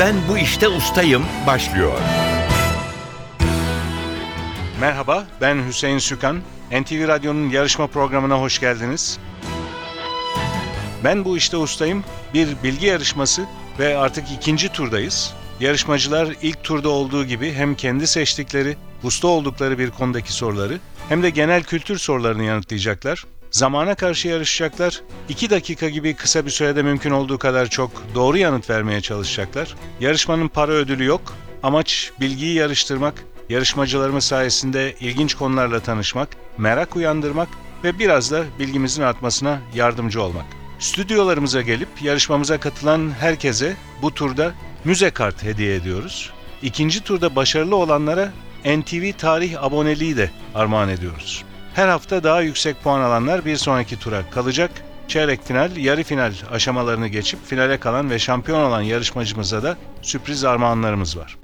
Ben bu işte ustayım başlıyor. Merhaba, ben Hüseyin Sükan. NTV Radyo'nun yarışma programına hoş geldiniz. Ben bu işte ustayım. Bir bilgi yarışması ve artık ikinci turdayız. Yarışmacılar ilk turda olduğu gibi hem kendi seçtikleri, usta oldukları bir konudaki soruları hem de genel kültür sorularını yanıtlayacaklar. Zamana karşı yarışacaklar. 2 dakika gibi kısa bir sürede mümkün olduğu kadar çok doğru yanıt vermeye çalışacaklar. Yarışmanın para ödülü yok. Amaç bilgiyi yarıştırmak, yarışmacılarımız sayesinde ilginç konularla tanışmak, merak uyandırmak ve biraz da bilgimizin artmasına yardımcı olmak. Stüdyolarımıza gelip yarışmamıza katılan herkese bu turda müze kart hediye ediyoruz. İkinci turda başarılı olanlara NTV tarih aboneliği de armağan ediyoruz. Her hafta daha yüksek puan alanlar bir sonraki tura kalacak. Çeyrek final, yarı final aşamalarını geçip finale kalan ve şampiyon olan yarışmacımıza da sürpriz armağanlarımız var.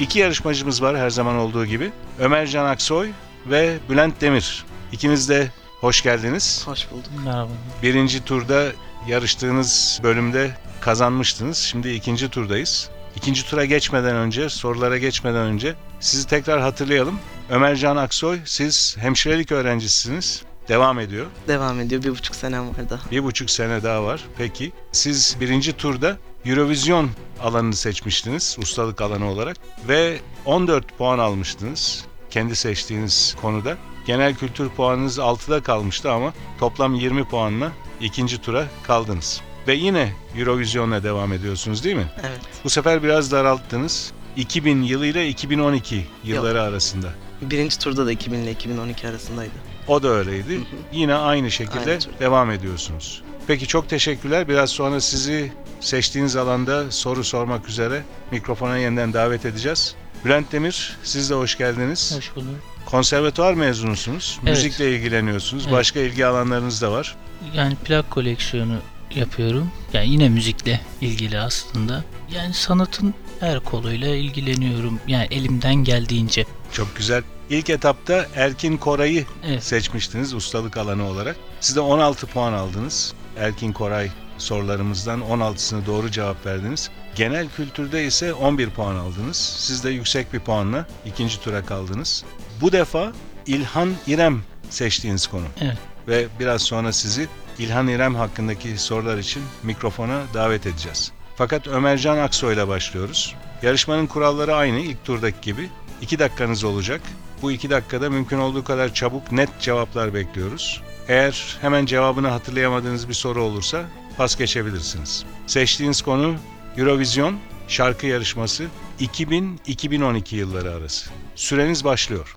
İki yarışmacımız var her zaman olduğu gibi. Ömer Can Aksoy ve Bülent Demir. İkiniz de hoş geldiniz. Hoş bulduk. Merhaba. Birinci turda yarıştığınız bölümde kazanmıştınız. Şimdi ikinci turdayız. İkinci tura geçmeden önce, sorulara geçmeden önce sizi tekrar hatırlayalım. Ömer Can Aksoy, siz hemşirelik öğrencisisiniz. Devam ediyor. Devam ediyor. Bir buçuk senem var daha. Bir buçuk sene daha var. Peki siz birinci turda Eurovision alanını seçmiştiniz ustalık alanı olarak ve 14 puan almıştınız kendi seçtiğiniz konuda. Genel kültür puanınız 6'da kalmıştı ama toplam 20 puanla ikinci tura kaldınız. Ve yine Eurovision'la devam ediyorsunuz değil mi? Evet. Bu sefer biraz daralttınız. 2000 yılı ile 2012 yılları arasında. Birinci turda da 2000 ile 2012 arasındaydı. O da öyleydi. Hı hı. Yine aynı şekilde Aynı türde. devam ediyorsunuz. Peki çok teşekkürler. Biraz sonra sizi seçtiğiniz alanda soru sormak üzere mikrofona yeniden davet edeceğiz. Bülent Demir, siz de hoş geldiniz. Hoş bulduk. Konservatuvar mezunusunuz. Evet. Müzikle ilgileniyorsunuz. Evet. Başka ilgi alanlarınız da var. Yani plak koleksiyonu yapıyorum. Yani yine müzikle ilgili aslında. Yani sanatın her koluyla ilgileniyorum. Yani elimden geldiğince. Çok güzel. İlk etapta Erkin Koray'ı Evet. seçmiştiniz ustalık alanı olarak. Siz de 16 puan aldınız. Erkin Koray sorularımızdan 16'sını doğru cevap verdiniz. Genel kültürde ise 11 puan aldınız. Siz de yüksek bir puanla ikinci tura kaldınız. Bu defa İlhan İrem seçtiğiniz konu. Evet. Ve biraz sonra sizi İlhan İrem hakkındaki sorular için mikrofona davet edeceğiz. Fakat Ömercan Aksoy ile başlıyoruz. Yarışmanın kuralları aynı ilk turdaki gibi. 2 dakikanız olacak. Bu 2 dakikada mümkün olduğu kadar çabuk net cevaplar bekliyoruz. Eğer hemen cevabını hatırlayamadığınız bir soru olursa pas geçebilirsiniz. Seçtiğiniz konu Eurovision şarkı yarışması 2000-2012 yılları arası. Süreniz başlıyor.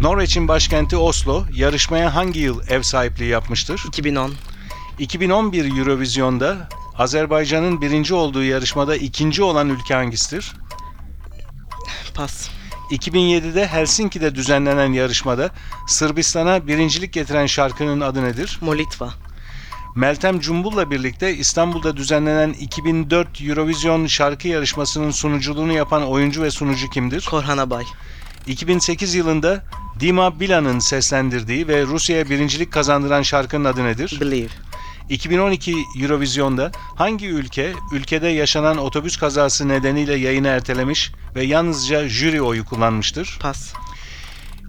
Norveç'in başkenti Oslo yarışmaya hangi yıl ev sahipliği yapmıştır? 2010. 2011 Eurovision'da Azerbaycan'ın birinci olduğu yarışmada ikinci olan ülke hangisidir? Pas. 2007'de Helsinki'de düzenlenen yarışmada Sırbistan'a birincilik getiren şarkının adı nedir? Molitva. Meltem Cumbul'la birlikte İstanbul'da düzenlenen 2004 Eurovision şarkı yarışmasının sunuculuğunu yapan oyuncu ve sunucu kimdir? Korhan Abay. 2008 yılında Dima Bilan'ın seslendirdiği ve Rusya'ya birincilik kazandıran şarkının adı nedir? Believe. 2012 Eurovision'da hangi ülke ülkede yaşanan otobüs kazası nedeniyle yayını ertelemiş ve yalnızca jüri oyu kullanmıştır? Pas.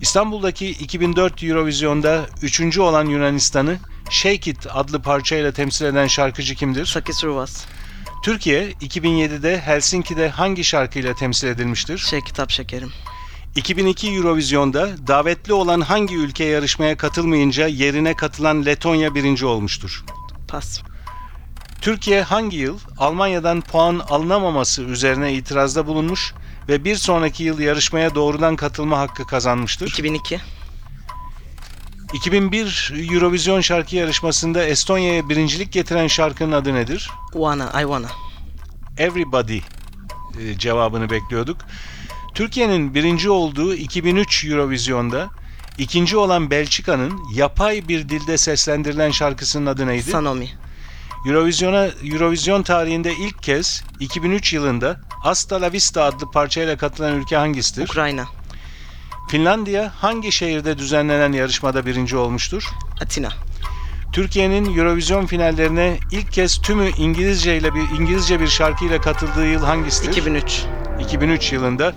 İstanbul'daki 2004 Eurovision'da üçüncü olan Yunanistan'ı Shake It adlı parçayla temsil eden şarkıcı kimdir? Sakis Ruvas. Türkiye 2007'de Helsinki'de hangi şarkıyla temsil edilmiştir? Şey kitap şekerim. 2002 Eurovision'da davetli olan hangi ülke yarışmaya katılmayınca yerine katılan Letonya birinci olmuştur? Pas. Türkiye hangi yıl Almanya'dan puan alınamaması üzerine itirazda bulunmuş ve bir sonraki yıl yarışmaya doğrudan katılma hakkı kazanmıştır? 2002. 2001 Eurovision şarkı yarışmasında Estonya'ya birincilik getiren şarkının adı nedir? Wanna. I wanna. Everybody e, cevabını bekliyorduk. Türkiye'nin birinci olduğu 2003 Eurovision'da ikinci olan Belçika'nın yapay bir dilde seslendirilen şarkısının adı neydi? Sanomi. Eurovision'a Eurovision tarihinde ilk kez 2003 yılında Hasta la Vista adlı parçayla katılan ülke hangisidir? Ukrayna. Finlandiya hangi şehirde düzenlenen yarışmada birinci olmuştur? Atina. Türkiye'nin Eurovision finallerine ilk kez tümü İngilizce ile bir İngilizce bir şarkıyla katıldığı yıl hangisidir? 2003. 2003 yılında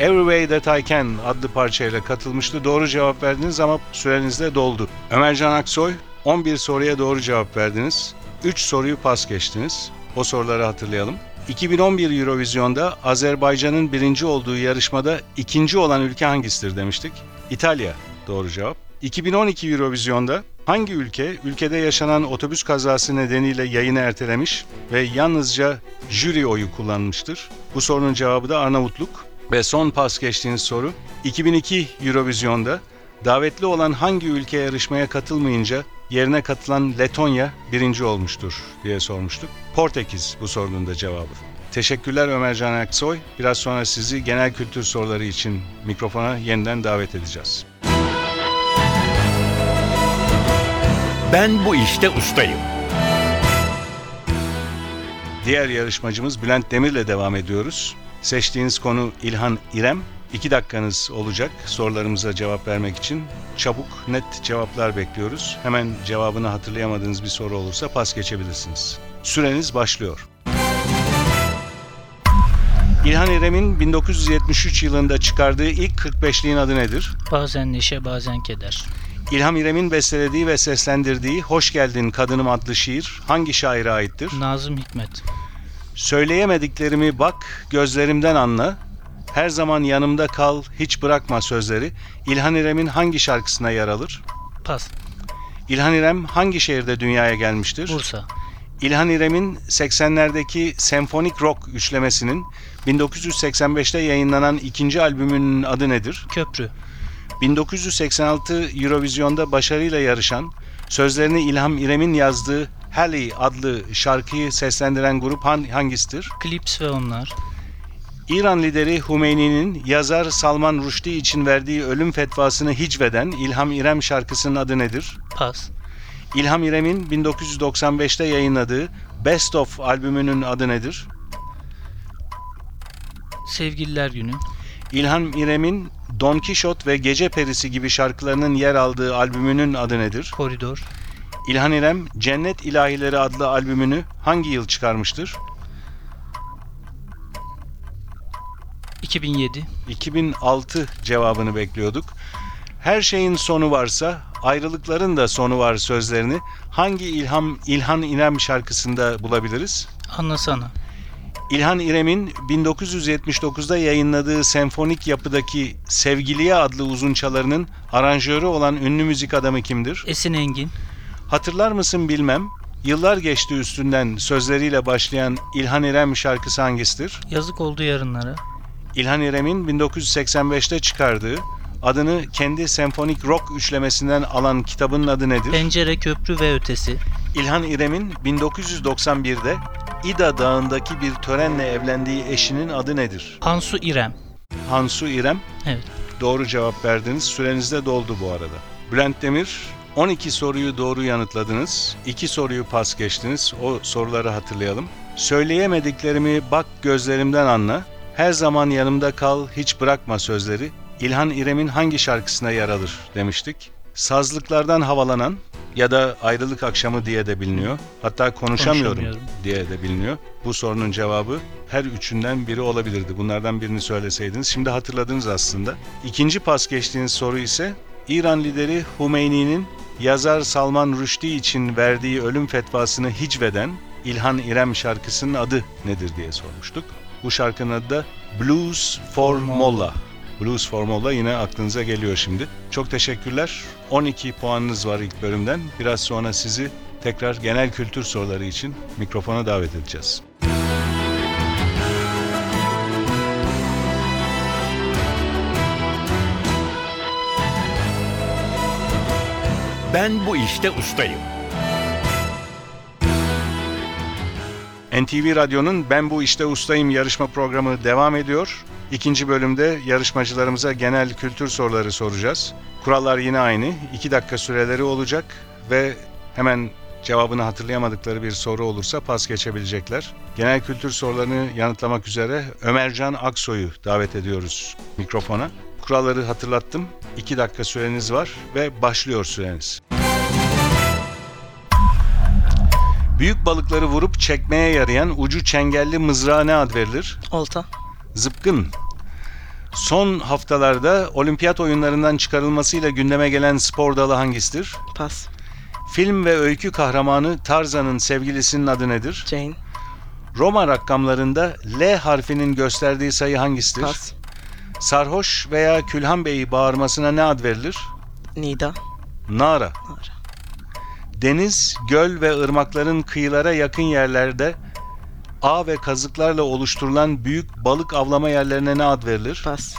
Every Way That I Can adlı parçayla katılmıştı. Doğru cevap verdiniz ama süreniz de doldu. Ömercan Aksoy 11 soruya doğru cevap verdiniz. 3 soruyu pas geçtiniz. O soruları hatırlayalım. 2011 Eurovision'da Azerbaycan'ın birinci olduğu yarışmada ikinci olan ülke hangisidir demiştik? İtalya doğru cevap. 2012 Eurovision'da hangi ülke ülkede yaşanan otobüs kazası nedeniyle yayını ertelemiş ve yalnızca jüri oyu kullanmıştır? Bu sorunun cevabı da Arnavutluk. Ve son pas geçtiğiniz soru 2002 Eurovision'da davetli olan hangi ülke yarışmaya katılmayınca yerine katılan Letonya birinci olmuştur diye sormuştuk. Portekiz bu sorunun da cevabı. Teşekkürler Ömercan Aksoy. Biraz sonra sizi genel kültür soruları için mikrofona yeniden davet edeceğiz. Ben bu işte ustayım. Diğer yarışmacımız Bülent Demir'le devam ediyoruz. Seçtiğiniz konu İlhan İrem. İki dakikanız olacak sorularımıza cevap vermek için. Çabuk, net cevaplar bekliyoruz. Hemen cevabını hatırlayamadığınız bir soru olursa pas geçebilirsiniz. Süreniz başlıyor. İlhan İrem'in 1973 yılında çıkardığı ilk 45'liğin adı nedir? Bazen neşe bazen keder. İlham İrem'in bestelediği ve seslendirdiği Hoş Geldin Kadınım adlı şiir hangi şaire aittir? Nazım Hikmet. Söyleyemediklerimi bak, gözlerimden anla. Her zaman yanımda kal, hiç bırakma sözleri. İlhan İrem'in hangi şarkısına yer alır? Pas. İlhan İrem hangi şehirde dünyaya gelmiştir? Bursa. İlhan İrem'in 80'lerdeki senfonik rock üçlemesinin 1985'te yayınlanan ikinci albümünün adı nedir? Köprü. 1986 Eurovision'da başarıyla yarışan, sözlerini İlham İrem'in yazdığı Halley adlı şarkıyı seslendiren grup han- hangisidir? Klips ve onlar. İran lideri Hümeyni'nin yazar Salman Rushdie için verdiği ölüm fetvasını hicveden İlham İrem şarkısının adı nedir? Pas. İlham İrem'in 1995'te yayınladığı Best of albümünün adı nedir? Sevgililer günü. İlham İrem'in Don Quixote ve Gece Perisi gibi şarkılarının yer aldığı albümünün adı nedir? Koridor. İlhan İrem Cennet İlahileri adlı albümünü hangi yıl çıkarmıştır? 2007. 2006 cevabını bekliyorduk. Her şeyin sonu varsa ayrılıkların da sonu var sözlerini hangi İlham İlhan İrem şarkısında bulabiliriz? Anlasana. İlhan İrem'in 1979'da yayınladığı senfonik yapıdaki Sevgiliye adlı uzunçalarının aranjörü olan ünlü müzik adamı kimdir? Esin Engin. Hatırlar mısın bilmem. Yıllar geçti üstünden sözleriyle başlayan İlhan İrem şarkısı hangisidir? Yazık oldu yarınlara. İlhan İrem'in 1985'te çıkardığı adını kendi senfonik rock üçlemesinden alan kitabının adı nedir? Pencere, köprü ve ötesi. İlhan İrem'in 1991'de İda Dağı'ndaki bir törenle evlendiği eşinin adı nedir? Hansu İrem. Hansu İrem. Evet. Doğru cevap verdiniz. Süreniz de doldu bu arada. Bülent Demir 12 soruyu doğru yanıtladınız. 2 soruyu pas geçtiniz. O soruları hatırlayalım. Söyleyemediklerimi bak gözlerimden anla. Her zaman yanımda kal, hiç bırakma sözleri. İlhan İrem'in hangi şarkısına yer alır demiştik. Sazlıklardan havalanan ya da ayrılık akşamı diye de biliniyor. Hatta konuşamıyorum, Konuşamıyorum. diye de biliniyor. Bu sorunun cevabı her üçünden biri olabilirdi. Bunlardan birini söyleseydiniz. Şimdi hatırladınız aslında. İkinci pas geçtiğiniz soru ise İran lideri Hümeyni'nin yazar Salman Rushdie için verdiği ölüm fetvasını hicveden İlhan İrem şarkısının adı nedir diye sormuştuk. Bu şarkının adı da Blues for Molla. Blues for Molla yine aklınıza geliyor şimdi. Çok teşekkürler. 12 puanınız var ilk bölümden. Biraz sonra sizi tekrar genel kültür soruları için mikrofona davet edeceğiz. Ben bu işte ustayım. NTV Radyo'nun Ben Bu İşte Ustayım yarışma programı devam ediyor. İkinci bölümde yarışmacılarımıza genel kültür soruları soracağız. Kurallar yine aynı. 2 dakika süreleri olacak ve hemen cevabını hatırlayamadıkları bir soru olursa pas geçebilecekler. Genel kültür sorularını yanıtlamak üzere Ömercan Aksoy'u davet ediyoruz mikrofona. Kuralları hatırlattım. 2 dakika süreniz var ve başlıyor süreniz. Büyük balıkları vurup çekmeye yarayan ucu çengelli mızrağa ne ad verilir? Olta. Zıpkın. Son haftalarda olimpiyat oyunlarından çıkarılmasıyla gündeme gelen spor dalı hangisidir? Pas. Film ve öykü kahramanı Tarzan'ın sevgilisinin adı nedir? Jane. Roma rakamlarında L harfinin gösterdiği sayı hangisidir? Pas. Sarhoş veya Külhan Bey'i bağırmasına ne ad verilir? Nida. Nara. Nara. Deniz, göl ve ırmakların kıyılara yakın yerlerde ağ ve kazıklarla oluşturulan büyük balık avlama yerlerine ne ad verilir? Pas.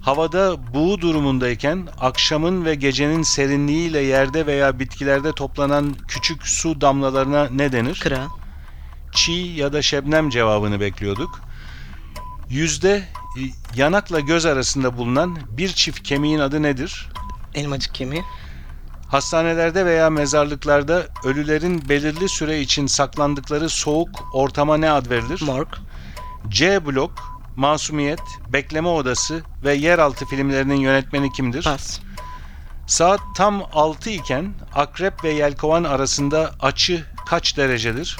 Havada buğu durumundayken akşamın ve gecenin serinliğiyle yerde veya bitkilerde toplanan küçük su damlalarına ne denir? Kıra. Çiğ ya da şebnem cevabını bekliyorduk. Yüzde e, yanakla göz arasında bulunan bir çift kemiğin adı nedir? Elmacık kemiği. Hastanelerde veya mezarlıklarda ölülerin belirli süre için saklandıkları soğuk ortama ne ad verilir? Morg. C blok, Masumiyet, Bekleme Odası ve Yeraltı filmlerinin yönetmeni kimdir? Pas. Saat tam 6 iken Akrep ve Yelkovan arasında açı kaç derecedir?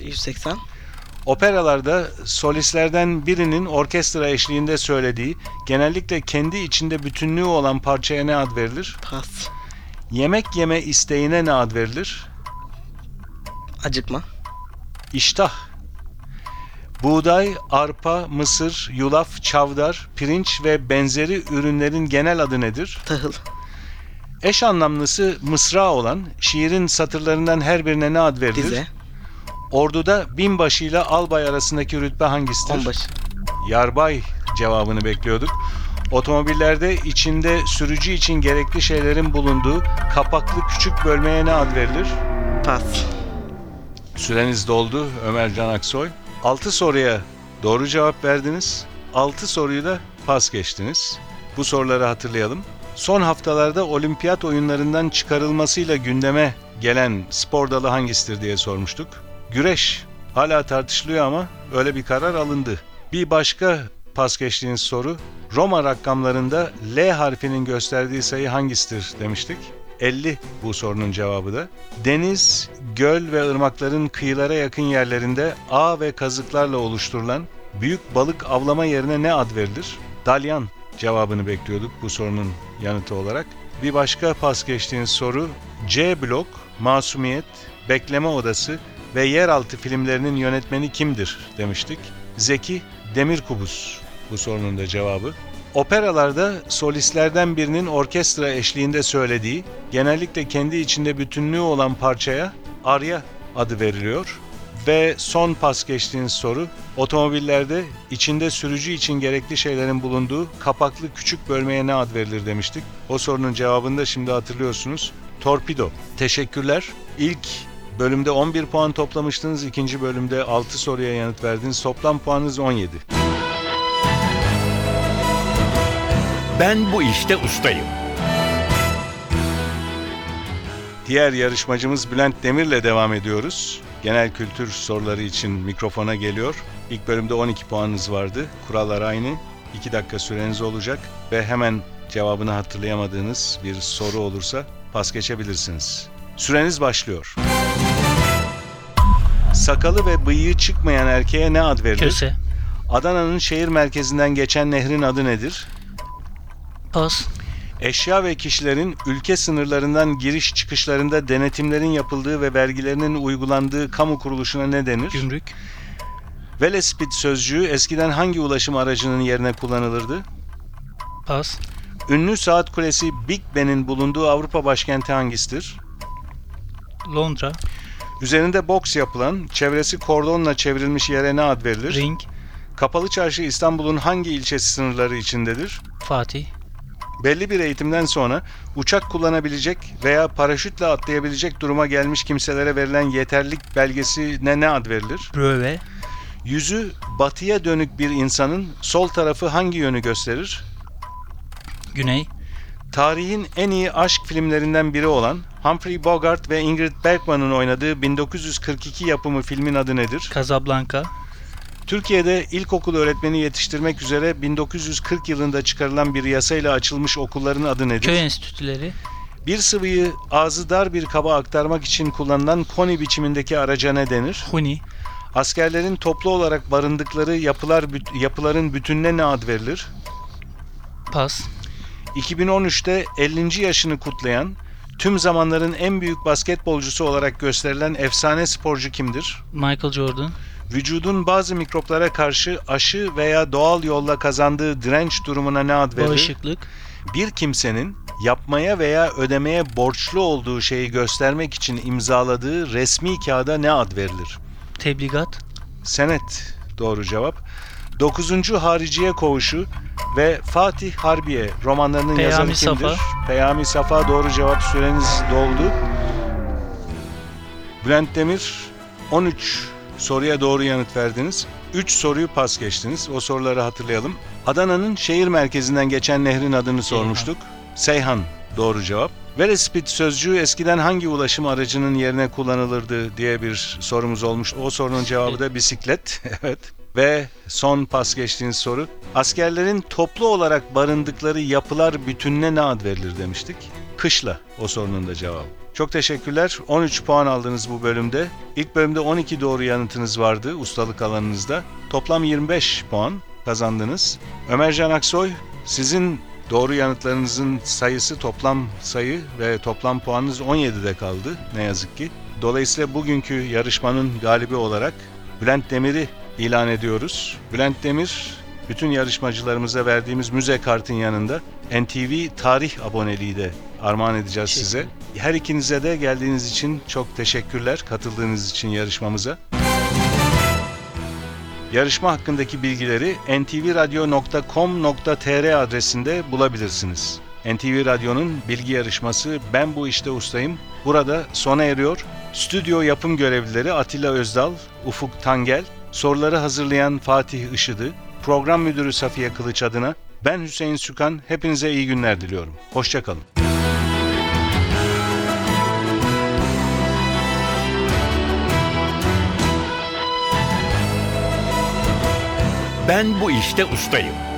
180. Operalarda solistlerden birinin orkestra eşliğinde söylediği, genellikle kendi içinde bütünlüğü olan parçaya ne ad verilir? Pas. Yemek yeme isteğine ne ad verilir? Acıkma. İştah. Buğday, arpa, mısır, yulaf, çavdar, pirinç ve benzeri ürünlerin genel adı nedir? Tahıl. Eş anlamlısı mısra olan şiirin satırlarından her birine ne ad verilir? Dize. Orduda binbaşı ile albay arasındaki rütbe hangisidir? Onbaşı. Yarbay cevabını bekliyorduk. Otomobillerde içinde sürücü için gerekli şeylerin bulunduğu kapaklı küçük bölmeye ne ad verilir? Pas. Süreniz doldu Ömer Can Aksoy. 6 soruya doğru cevap verdiniz. 6 soruyu da pas geçtiniz. Bu soruları hatırlayalım. Son haftalarda olimpiyat oyunlarından çıkarılmasıyla gündeme gelen spor dalı hangisidir diye sormuştuk. Güreş hala tartışılıyor ama öyle bir karar alındı. Bir başka pas geçtiğiniz soru Roma rakamlarında L harfinin gösterdiği sayı hangisidir demiştik. 50 bu sorunun cevabı da. Deniz, göl ve ırmakların kıyılara yakın yerlerinde ağ ve kazıklarla oluşturulan büyük balık avlama yerine ne ad verilir? Dalyan cevabını bekliyorduk bu sorunun yanıtı olarak. Bir başka pas geçtiğiniz soru C blok, Masumiyet, Bekleme Odası ve Yeraltı filmlerinin yönetmeni kimdir demiştik. Zeki Demirkubuz bu sorunun da cevabı. Operalarda solistlerden birinin orkestra eşliğinde söylediği, genellikle kendi içinde bütünlüğü olan parçaya arya adı veriliyor. Ve son pas geçtiğiniz soru, otomobillerde içinde sürücü için gerekli şeylerin bulunduğu kapaklı küçük bölmeye ne ad verilir demiştik. O sorunun cevabını da şimdi hatırlıyorsunuz. Torpido. Teşekkürler. İlk bölümde 11 puan toplamıştınız. ikinci bölümde 6 soruya yanıt verdiniz. Toplam puanınız 17. Ben bu işte ustayım. Diğer yarışmacımız Bülent Demir'le devam ediyoruz. Genel kültür soruları için mikrofona geliyor. İlk bölümde 12 puanınız vardı. Kurallar aynı. 2 dakika süreniz olacak ve hemen cevabını hatırlayamadığınız bir soru olursa pas geçebilirsiniz. Süreniz başlıyor. Sakalı ve bıyığı çıkmayan erkeğe ne ad verilir? Köse. Adana'nın şehir merkezinden geçen nehrin adı nedir? Pas. Eşya ve kişilerin ülke sınırlarından giriş çıkışlarında denetimlerin yapıldığı ve vergilerinin uygulandığı kamu kuruluşuna ne denir? Gümrük. Velespit sözcüğü eskiden hangi ulaşım aracının yerine kullanılırdı? Pas. Ünlü saat kulesi Big Ben'in bulunduğu Avrupa başkenti hangisidir? Londra. Üzerinde boks yapılan, çevresi kordonla çevrilmiş yere ne ad verilir? Ring. Kapalı Çarşı İstanbul'un hangi ilçesi sınırları içindedir? Fatih. Belli bir eğitimden sonra uçak kullanabilecek veya paraşütle atlayabilecek duruma gelmiş kimselere verilen yeterlik belgesine ne ad verilir? Bröve. Yüzü batıya dönük bir insanın sol tarafı hangi yönü gösterir? Güney. Tarihin en iyi aşk filmlerinden biri olan Humphrey Bogart ve Ingrid Bergman'ın oynadığı 1942 yapımı filmin adı nedir? Casablanca. Türkiye'de ilkokul öğretmeni yetiştirmek üzere 1940 yılında çıkarılan bir yasayla açılmış okulların adı nedir? Köy enstitüleri. Bir sıvıyı ağzı dar bir kaba aktarmak için kullanılan koni biçimindeki araca ne denir? Huni, Askerlerin toplu olarak barındıkları yapılar yapıların bütününe ne ad verilir? pas, 2013'te 50. yaşını kutlayan, tüm zamanların en büyük basketbolcusu olarak gösterilen efsane sporcu kimdir? Michael Jordan, Vücudun bazı mikroplara karşı aşı veya doğal yolla kazandığı direnç durumuna ne ad verilir? bağışıklık, Bir kimsenin yapmaya veya ödemeye borçlu olduğu şeyi göstermek için imzaladığı resmi kağıda ne ad verilir? tebligat, Senet doğru cevap. 9. Hariciye Koğuşu ve Fatih Harbiye romanlarının Peyami yazarı kimdir? Safa. Peyami Safa doğru cevap süreniz doldu. Bülent Demir 13 soruya doğru yanıt verdiniz. 3 soruyu pas geçtiniz. O soruları hatırlayalım. Adana'nın şehir merkezinden geçen nehrin adını sormuştuk. Seyhan doğru cevap. Velespit sözcüğü eskiden hangi ulaşım aracının yerine kullanılırdı diye bir sorumuz olmuş. O sorunun cevabı da bisiklet. evet. Ve son pas geçtiğiniz soru. Askerlerin toplu olarak barındıkları yapılar bütününe ne ad verilir demiştik. Kışla o sorunun da cevabı. Çok teşekkürler. 13 puan aldınız bu bölümde. İlk bölümde 12 doğru yanıtınız vardı ustalık alanınızda. Toplam 25 puan kazandınız. Ömercan Aksoy sizin doğru yanıtlarınızın sayısı toplam sayı ve toplam puanınız 17'de kaldı ne yazık ki. Dolayısıyla bugünkü yarışmanın galibi olarak Bülent Demir'i ilan ediyoruz. Bülent Demir bütün yarışmacılarımıza verdiğimiz müze kartın yanında NTV tarih aboneliği de armağan edeceğiz size. Her ikinize de geldiğiniz için çok teşekkürler katıldığınız için yarışmamıza. Yarışma hakkındaki bilgileri ntvradio.com.tr adresinde bulabilirsiniz. NTV Radyo'nun bilgi yarışması Ben Bu İşte Ustayım burada sona eriyor. Stüdyo yapım görevlileri Atilla Özdal, Ufuk Tangel, soruları hazırlayan Fatih Işıdı, program müdürü Safiye Kılıç adına ben Hüseyin Sükan hepinize iyi günler diliyorum. Hoşçakalın. Ben bu işte ustayım.